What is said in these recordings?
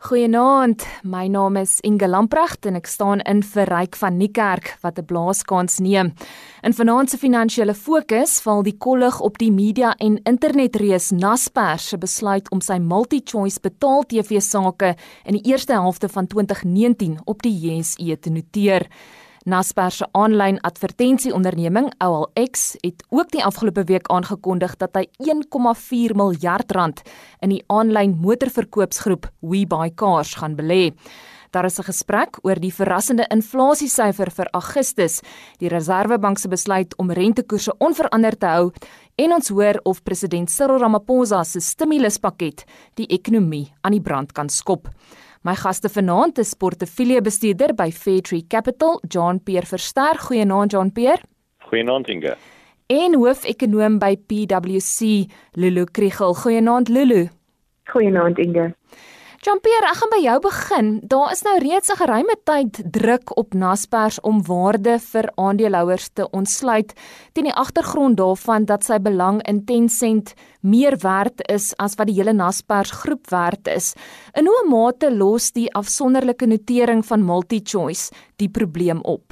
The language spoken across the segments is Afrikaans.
Goeienaand, my naam is Inge Lamprecht en ek staan in vir Ryk van Niekerk wat 'n blaaskans neem. In vanaand se finansiële fokus val die kollig op die media en internetreus Naspers se besluit om sy multi-choice betaal TV sake in die eerste helfte van 2019 op die JSE te noteer. Naspers se aanlyn advertensieonderneming OLX het ook die afgelope week aangekondig dat hy 1,4 miljard rand in die aanlyn motorverkoopsgroep WeBuyCars gaan belê. Daar is 'n gesprek oor die verrassende inflasiesyfer vir Augustus, die Reserwebank se besluit om rentekoerse onveranderd te hou en ons hoor of president Cyril Ramaphosa se stimuluspakket die ekonomie aan die brand kan skop. My gaste vanaand is portefeuljebestuurder by Fairtree Capital, John Peer Verster. Goeienaand John Peer. Goeienaand Inge. En hoofekonoom by PwC, Lulu Kriel. Goeienaand Lulu. Goeienaand Inge. Jean-Pierre, ek gaan by jou begin. Daar is nou reeds 'n geruime tyd druk op Naspers om waarde vir aandeelhouers te ontsluit teen die agtergrond daarvan dat sy belang in Tencent meer werd is as wat die hele Naspers groep werd is. In hoe mate los die afsonderlike notering van MultiChoice die probleem op?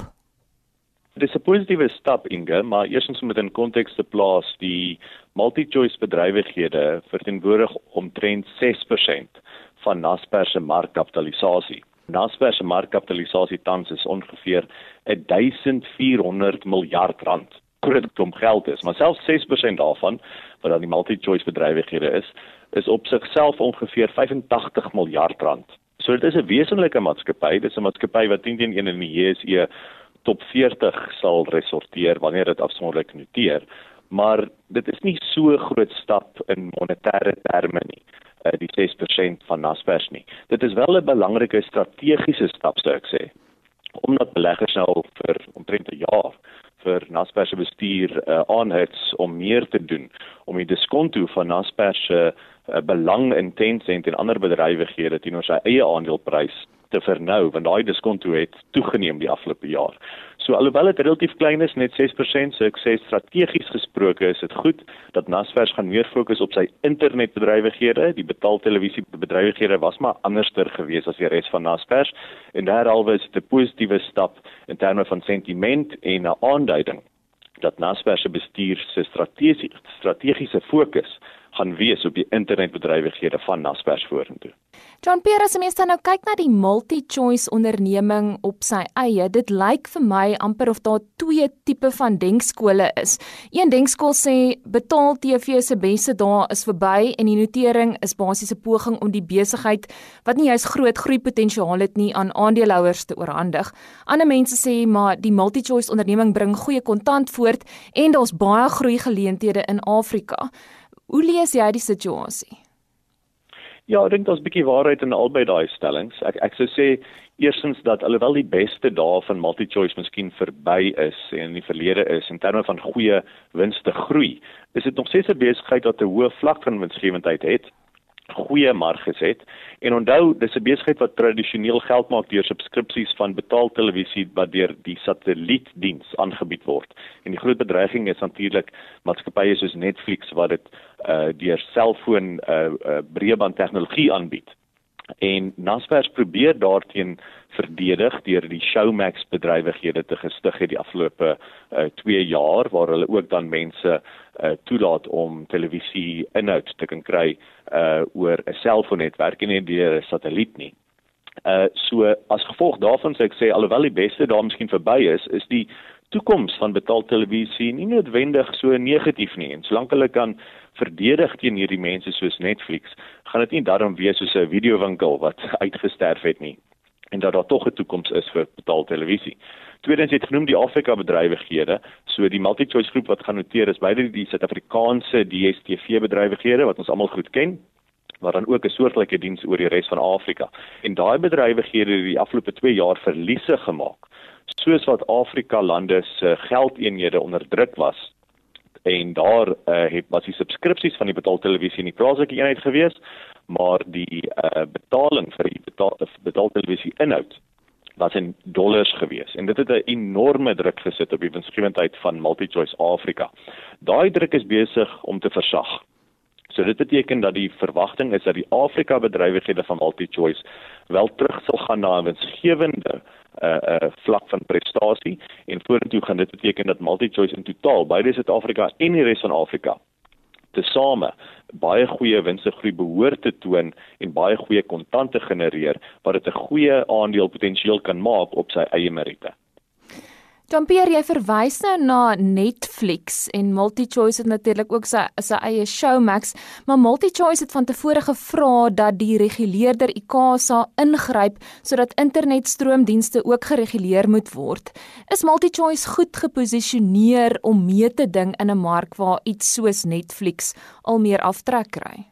Dit is 'n positiewe stap Inge, maar eersins moet in konteks te plaas die MultiChoice bedrywighede verteenwoordig omtrent 6% van Naspers se markkapitalisasie. Naspers se markkapitalisasie tans is ongeveer 1400 miljard rand. Groot klomp geld is, maar selfs 6% daarvan wat dan die multi-choice bedrywighede is, is op sigself ongeveer 85 miljard rand. So dit is 'n wesenlike maatskappy, dit is 'n maatskappy wat teen teen in die JSE top 40 sal resorteer wanneer dit afsonderlik noteer, maar dit is nie so groot stap in monetêre terme nie uh, die 6% van Naspers nie. Dit is wel 'n belangrike strategiese stap sou ek sê. Omdat beleggers nou vir omtrent 'n jaar vir Naspers se bestuur uh, aanhits om meer te doen om die diskonto van Naspers se uh, belang in Tencent en ander bedrywighede teenoor sy eie aandeleprys te vernou want daai diskonto het toegeneem die afgelope jaar. So alhoewel dit relatief klein is, net 6%, so ek sê strategies gesproke is dit goed dat Naspers gaan meer fokus op sy internetbedrywighede. Die betaaltelevisie bedrywighede was maar anderster geweest as die res van Naspers en daaralwe is dit 'n positiewe stap in terme van sentiment en 'n aanduiding dat Naspers se bestuur se strategiese strategiese fokus gaan wees op die internetbedrywighede van Naspers vorentoe. John Pierre, as mens nou kyk na die multi-choice onderneming op sy eie, dit lyk vir my amper of daar twee tipe van denkskole is. Een denkskool sê betaal TV se beste dae is verby en die notering is basies 'n poging om die besigheid wat nie juis groot groeipotensiaal het nie aan aandeelhouers te oorhandig. Ander mense sê maar die multi-choice onderneming bring goeie kontant voort en daar's baie groei geleenthede in Afrika. Hoe lees jy die situasie? Ja, ek dink daar's 'n bietjie waarheid in albei daai stellings. Ek ek sou sê eerstens dat alhoewel die beste dae van multi-choice miskien verby is en in die verlede is in terme van goeie winste groei, is dit nog steeds 'n besigheid wat 'n hoë vlak van winsgewendheid het goeie marges het. En onthou, dis 'n besigheid wat tradisioneel geld maak deur subskripsies van betaaltelevisie wat deur die satellietdiens aangebied word. En die groot bedreiging is natuurlik maatskappye soos Netflix wat dit uh deur selfoon uh, uh breëband tegnologie aanbied. En Naspers probeer daarteen verdedig deur die Showmax bedrywighede te gestig het die afgelope 2 uh, jaar waar hulle ook dan mense uh, toelaat om televisie inhoud te kan kry uh oor 'n selfoonnetwerk en nie deur 'n satelliet nie. Uh so as gevolg daarvan sê ek sê alhoewel die beste daar miskien verby is, is die toekoms van betaaltelevisie nie noodwendig so negatief nie. En solank hulle kan verdedig teen hierdie mense soos Netflix, gaan dit nie daarom wees soos 'n videowinkel wat uitgesterf het nie en dat daar tog 'n toekoms is vir betaaltelevisie. Tweedens het genoem die Afrika bedrywighede, so die MultiChoice groep wat gaan noteer is beide die Suid-Afrikaanse DStv bedrywighede wat ons almal goed ken maar dan ook 'n soortgelyke diens oor die res van Afrika. En daai bedrywighede het die afgelope 2 jaar verliese gemaak. Soos wat Afrika lande se geldeenhede onderdruk was en daar uh, het was die subskripsies van die betaaltelevisie in die plaaslike eenheid gewees, maar die uh, betaling vir die betaal betaaltelevisie inhoud was in dollars gewees en dit het 'n enorme druk gesit op die winsgewendheid van MultiChoice Afrika. Daai druk is besig om te versag. So dit beteken dat die verwagting is dat die Afrika bedrywighede van MultiChoice wel terug sal gaan na 'n winsgewende uh uh vlak van prestasie en vorentoe gaan dit beteken dat MultiChoice in totaal beide Suid-Afrika en die res van Afrika tesame baie goeie winstegroei behoort te toon en baie goeie kontante genereer wat dit 'n goeie aandeel potensieel kan maak op sy eie meriete. Jean-Pierre, jy verwys nou na Netflix en MultiChoice het natuurlik ook sy sy eie Showmax, maar MultiChoice het van tevore gevra dat die reguleerder ICASA ingryp sodat internetstroomdienste ook gereguleer moet word. Is MultiChoice goed geposisioneer om mee te ding in 'n mark waar iets soos Netflix al meer aftrek kry?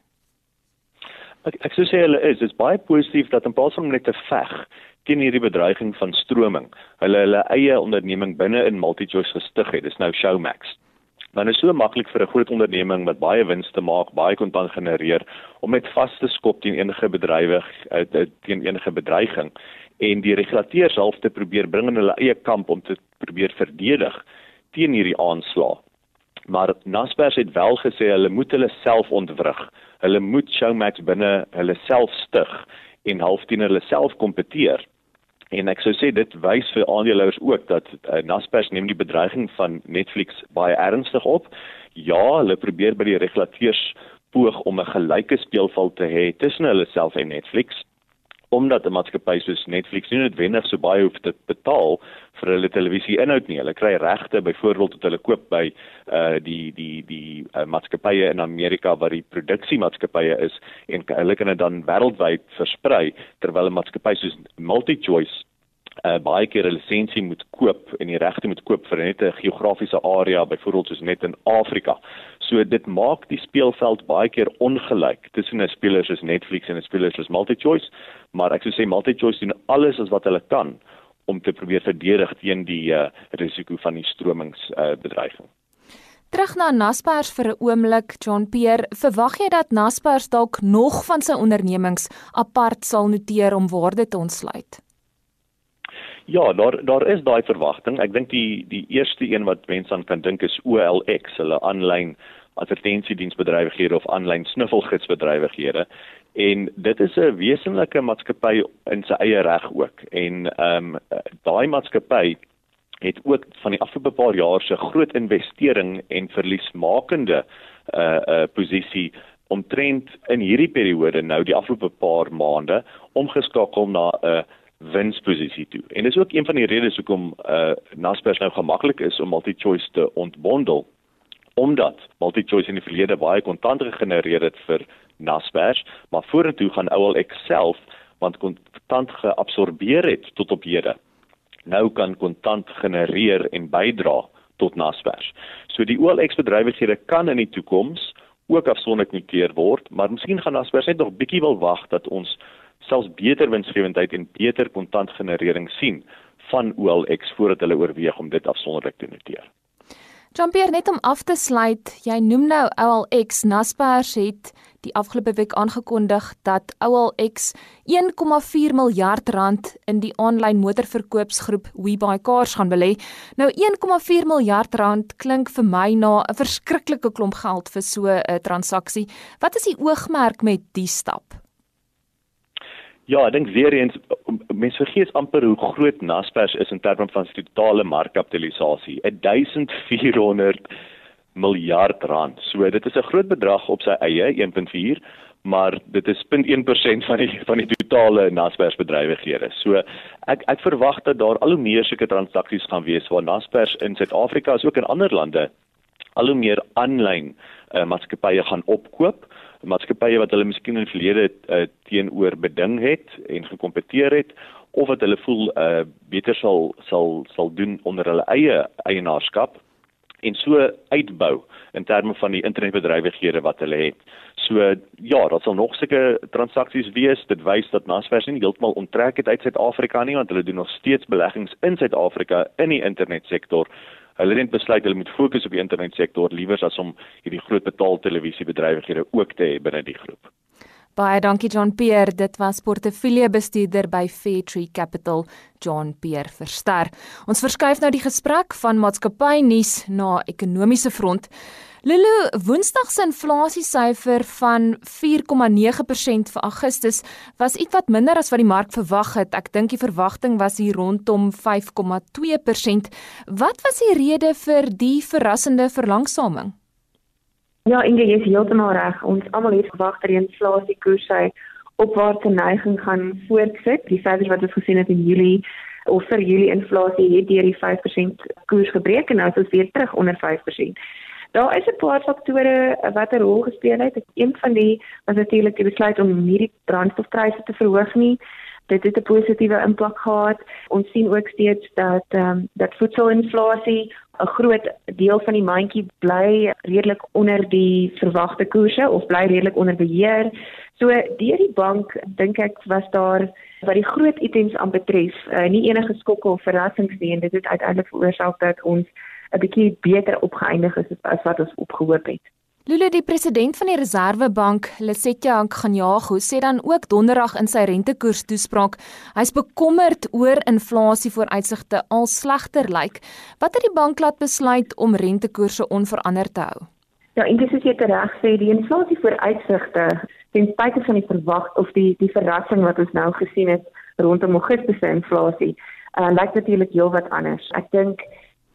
Ek ek sou sê hulle is, dit is baie positief dat in plaas van net te veg teen hierdie bedreiging van stroming. Hulle hulle eie onderneming binne in MultiChoice gestig het. Dis nou Showmax. Dan is so maklik vir 'n groot onderneming wat baie wins te maak, baie kontant genereer om met vaste skop teen enige bedrywig uh, teen enige bedreiging en die regulateurs half te probeer bring in hulle eie kamp om te probeer verdedig teen hierdie aanslag. Maar Naspers het wel gesê hulle moet hulle self ontwrig. Hulle moet Showmax binne hulle self stig en half teen hulle self kompeteer. En ek sou sê dit wys vir aandeelhouers ook dat uh, Naspers neem die bedreiging van Netflix baie ernstig op. Ja, hulle probeer by die regulateurs poog om 'n gelyke speelveld te hê tussen hulle self en Netflix omdat 'n maatskappy soos Netflix nie noodwendig so baie hoef te betaal vir hulle televisie inhoud nie. Hulle kry regte byvoorbeeld tot hulle koop by uh die die die uh, maatskappye in Amerika wat die produksiemaatskappye is en hulle kan dit dan wêreldwyd versprei terwyl 'n maatskappy soos MultiChoice uh, baie keer 'n lisensie moet koop en die regte moet koop vir net 'n geografiese area, byvoorbeeld soos net in Afrika. So dit maak die speelveld baie keer ongelyk tussen 'n speler soos Netflix en 'n speler soos MultiChoice, maar ek sou sê MultiChoice doen alles as wat hulle kan om te probeer verdedig teen die uh, risiko van die stromingsbedreiging. Uh, Terug na Naspers vir 'n oomblik, John Pierre, verwag jy dat Naspers dalk nog van sy ondernemings apart sal noteer om waarde te ontsluit? Ja, daar daar is daai verwagting. Ek dink die die eerste een wat mense aan kan dink is OLX, hulle aanlyn advertensiediensbedrywighede of aanlyn snuffelgidsbedrywighede. En dit is 'n wesenlike maatskappy in sy eie reg ook. En ehm um, daai maatskappy het ook van die afgelope paar jaar se groot investering en verliesmakende uh uh posisie omtrent in hierdie periode nou die afgelope paar maande omgeskakel na 'n uh, winsposisie toe. En dis ook een van die redes hoekom uh Naspers nou gemaklik is om multi-choice te ontbondel omdat multi-choice in die verlede baie kontant gegenereer het vir Naspers, maar vorentoe gaan OLX self want kontant geabsorbeer het tot op hede. Nou kan kontant genereer en bydra tot Naspers. So die OLX bedrywighede kan in die toekoms ook afsonderlik noteer word, maar miskien gaan Naspers net nog bietjie wil wag dat ons selfs beter winsgewendheid en beter kontantgenerering sien van OLX voordat hulle oorweeg om dit afsonderlik te noteer. Jean-Pierre net om af te sluit, jy noem nou OLX Naspers het die afgelope week aangekondig dat OLX 1,4 miljard rand in die aanlyn motorverkoopsgroep WeBuyCars gaan belê. Nou 1,4 miljard rand klink vir my na 'n verskriklike klomp geld vir so 'n transaksie. Wat is die oogmerk met die stap? Ja, ek dink weer eens mense vergeet amper hoe groot Naspers is in terme van sy totale markkapitalisasie, 1400 miljard rand. So dit is 'n groot bedrag op sy eie 1.4, maar dit is 0.1% van die van die totale Naspers bedrywighede. So ek ek verwag dat daar al hoe meer sulke transaksies gaan wees waar Naspers in Suid-Afrika as ook in ander lande al hoe meer aanlyn uh, maatskappye gaan opkoop maatskappye wat hulle miskien in die verlede uh, teenoor beding het en gekompeteer het of wat hulle voel uh, beter sal sal sal doen onder hulle eie eienaarskap en so uitbou in terme van die internetbedrywighede wat hulle het. So ja, daar sal nog sulke transaksies wees. Dit wys dat Naspers nie heeltemal onttrek het uit Suid-Afrika nie want hulle doen nog steeds beleggings in Suid-Afrika in die internetsektor hulle het besluit hulle moet fokus op die internetsektor liewer as om hierdie groot betaaltelevisiebedrywighede ook te hê binne die groep. Baie dankie John Pierre, dit was portefeuljebestuurder by Fairtree Capital, John Pierre Verster. Ons verskuif nou die gesprek van maatskappy nuus na ekonomiese front. Lulu, Woensdag se inflasiesyfer van 4,9% vir Augustus was ietwat minder as wat die mark verwag het. Ek dink die verwagting was hier rondom 5,2%. Wat was die rede vir die verrassende verlangsaming? Ja, Inge, jy is heeltemal reg. Ons almal het verwag dat die inflasiekoers sy opwaartse neiging gaan voortsit. Die syfers wat ons gesien het in Julie of vir Julie inflasie het deur die 5% koers gebreek en nou is ons weer terug onder 5%. Daar is 'n paar faktore wat 'n rol gespeel het. Een van die was natuurlik die besluit om nie die brandstofpryse te verhoog nie. Dit het 'n positiewe impak gehad. Ons sien ook steeds dat ehm um, dat voedselinflasie 'n groot deel van die mandjie bly redelik onder die verwagte koerse of bly redelik onder beheer. So deur die bank dink ek was daar wat die groot items aanbetref, uh, nie enige skokke of verrassings nie en dit het uiteindelik veroorsaak dat ons 'n bietjie beter opgeëindig is as wat ons opgehoop het. Lulu die president van die Reserwebank, Lesetja Kganyago, sê dan ook donderdag in sy rentekoers toespraak, hy's bekommerd oor inflasie vooruitsigte al slegter lyk. Wat het die bank laat besluit om rentekoerse onveranderd te hou? Ja, intussen sê dit reg sê die inflasie vooruitsigte ten spyte van die verwag of die die verrassing wat ons nou gesien het rondom Augustus se inflasie, uh, lyk natuurlik heelwat anders. Ek dink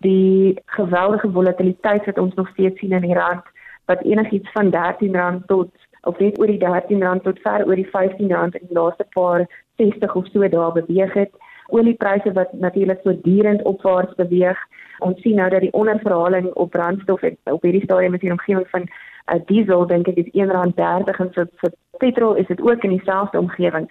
die geweldige volatiliteit wat ons nog steeds sien in die rand wat enigiets van R13 tot of net oor die R13 tot ver oor die R15 in die laaste paar 60 of so dae beweeg het. Oliepryse wat natuurlik voortdurend opwaarts beweeg. Ons sien nou dat die onderverhaling op brandstof het, op hierdie stadium is die omgewing van uh, diesel dink ek is R1.30 en vir, vir petrol is dit ook in dieselfde omgewing.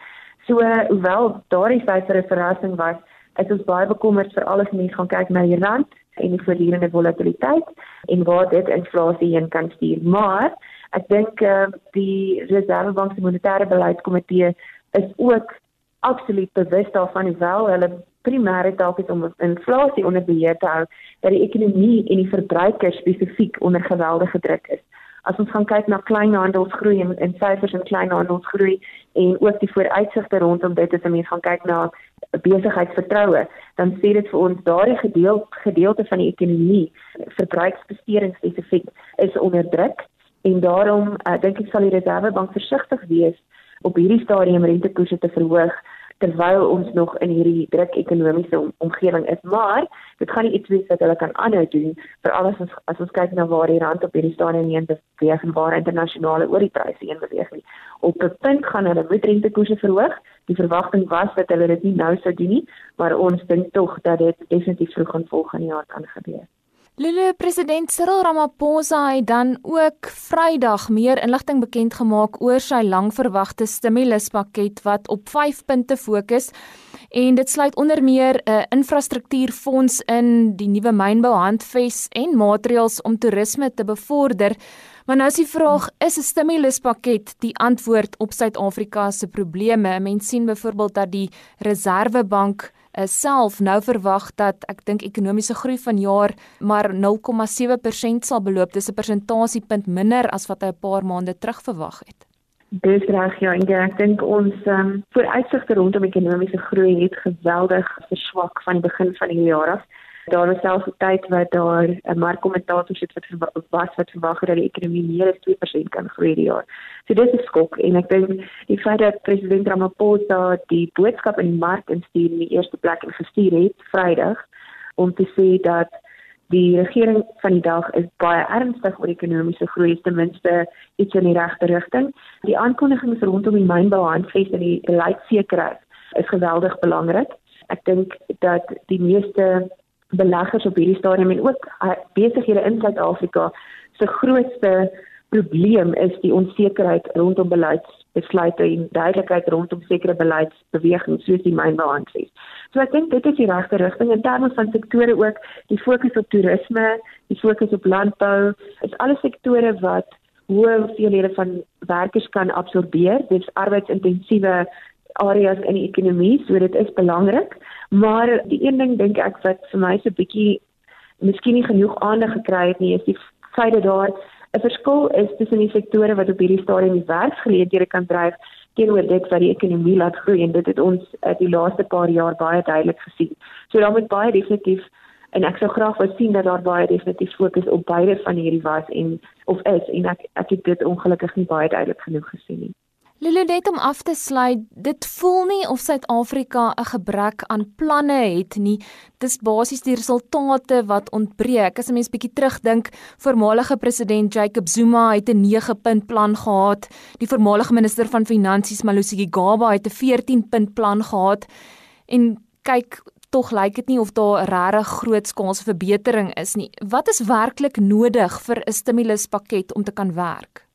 So hoewel daardie syfer 'n verrassing was, is ons baie bekommerd vir alles mense gaan kyk na die rand en die voortdurende volatiliteit en waar dit inflasie heen kan stuur. Maar ek dink uh, die Reservebank se monetêre beleidskomitee is ook absoluut bewus daarvan hoewel hulle primêre taak is om inflasie onder beheer te hou dat die ekonomie en die verbruiker spesifiek onder geweldige druk is. As ons gaan kyk na kleinhandelsgroei en en syfers in kleinhandelsgroei en ook die vooruitsigte rondom dit as ons gaan kyk na besigheidsvertroue, dan sê dit vir ons daardie gedeelte gedeelte van die ekonomie, verbruiksbesteding spesifiek, is onder druk en daarom uh, dink ek sal die Reservebank versigtig wees op hierdie stadium rentekoerse te verhoog terwyl ons nog in hierdie druk ekonomiese om, omgewing is maar dit gaan nie iets wees wat hulle kan aanhou doen veral as ons as ons kyk na waar die rand op hierdie stadium heen beweeg en waar internasionale oliepryse heen beweeg nie. Op 'n punt gaan hulle moet rentekoerse verhoog. Die verwagting was dat hulle dit nie nou sou doen nie maar ons dink tog dat dit definitief vroeg in volgende jaar kan gebeur Lulu president Cyril Ramaphosa het dan ook Vrydag meer inligting bekend gemaak oor sy langverwagte stimuluspakket wat op 5 punte fokus en dit sluit onder meer 'n infrastruktuurfonds in, die nuwe mynbouhandves en maatreëls om toerisme te bevorder. Maar nou is die vraag, is 'n stimuluspakket die antwoord op Suid-Afrika se probleme? Mense sien byvoorbeeld dat die Reserwebank uh, self nou verwag dat ek dink ekonomiese groei vanjaar maar 0,7% sal beloop. Dis 'n persentasiepunt minder as wat hy 'n paar maande terug verwag het. Dis reg ja, en ek dink ons um, vooruitsigte rondom ekonomiese groei het geweldig verswak van die begin van die jaar af daar was selfs 'n tyd wat daar 'n markkommentator sit wat was wat verwag het dat die ekonomie meer as 2% kan groei die jaar. So dis 'n skok en ek dink die feit dat president Ramaphosa die boodskap in die mark instuur in die eerste plek en gestuur het Vrydag om te sê dat die regering van die dag is baie ernstig oor ekonomiese groei ten minste iets in die regte rigting. Die aankondigings rondom die mynbouhandves en die beleidssekerheid is geweldig belangrik. Ek dink dat die meeste beleggers op hierdie stadium en ook uh, besighede in Suid-Afrika se grootste probleem is die onsekerheid rondom beleidsbesluite en duidelikheid rondom sekere beleidsbewegings soos die mynbouhandves. So ek dink dit is die regte rigting in terme van sektore ook die fokus op toerisme, die fokus op landbou, is alle sektore wat hoë hoeveelhede van werkers kan absorbeer. Dit is arbeidsintensiewe areas in die ekonomie, so dit is belangrik. Maar die een ding dink ek wat vir my so 'n bietjie miskien nie genoeg aandag gekry het nie, is die feit dat daar 'n verskil is tussen die sektore wat op hierdie stadium die werksgeleenthede kan dryf teenoor dit wat die ekonomie laat groei en dit het ons uh, die laaste paar jaar baie duidelik gesien. So daar moet baie definitief en ek sou graag wou sien dat daar baie definitief fokus op beide van hierdie was en of is en ek ek het dit ongelukkig nie baie duidelik genoeg gesien nie. Lulu net om af te sluit, dit voel nie of Suid-Afrika 'n gebrek aan planne het nie. Dis basies die resultate wat ontbreek. As 'n mens bietjie terugdink, voormalige president Jacob Zuma het 'n 9-punt plan gehad. Die voormalige minister van Finansies Malusi Gigaba het 'n 14-punt plan gehad. En kyk, tog lyk dit nie of daar regtig groot skaalse verbetering is nie. Wat is werklik nodig vir 'n stimuluspakket om te kan werk?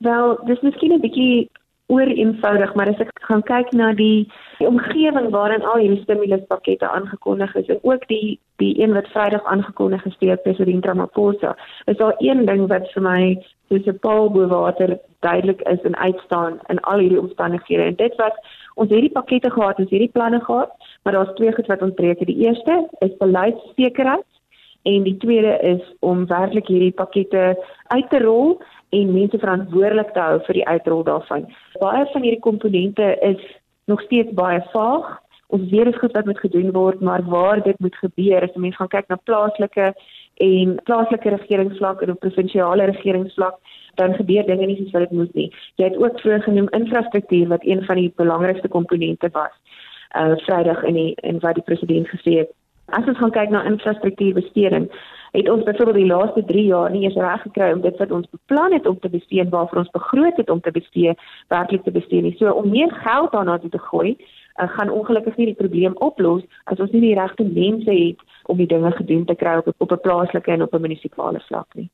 Wel, dis miskien 'n bietjie oor eenvoudig, maar as ek gaan kyk na die, die omgewing waarin al hierdie stimuluspakkette aangekondig is en ook die die een wat Vrydag aangekondig is deur president Ramaphosa, is daar een ding wat vir my soos 'n paal bo water duidelik is en uitstaan in al hierdie omstandighede. En dit wat ons hierdie pakkette gehad, ons hierdie planne gehad, maar daar's twee goed wat ontbreek. Die eerste is beleidssekerheid en die tweede is om werklik hierdie pakkette uit te rol en mense verantwoordelik te hou vir die uitrol daarvan. Baie van hierdie komponente is nog steeds baie vaag. Ons weet dit goed wat moet gedoen word, maar waar dit moet gebeur, as mense gaan kyk na plaaslike en plaaslike regeringsvlak en op provinsiale regeringsvlak, dan gebeur dinge nie soos wat dit moet nie. Jy het ook vroeër genoem infrastruktuur wat een van die belangrikste komponente was. Uh Vrydag in die en wat die president gesê het. As ons gaan kyk na infrastruktuurbesteding, het ons byvoorbeeld die laaste 3 jaar nie eens reg gekry om dit wat ons beplan het om te bestee waarvoor ons begroot het om te bestee werklik te bestee nie. So om meer geld daarna te gooi, uh, gaan ongelukkig nie die probleem oplos as ons nie die regte mense het om die dinge gedoen te kry op op 'n plaaslike en op 'n munisipale vlak nie.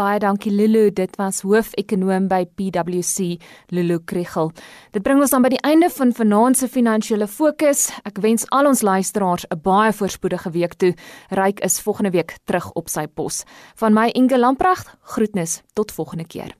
Baie dankie Lulu, dit was hoofekonoom by PwC, Lulu Kriel. Dit bring ons dan by die einde van vanaand se finansiële fokus. Ek wens al ons luisteraars 'n baie voorspoedige week toe. Ryk is volgende week terug op sy pos. Van my Inge Lamprecht, groetnis tot volgende keer.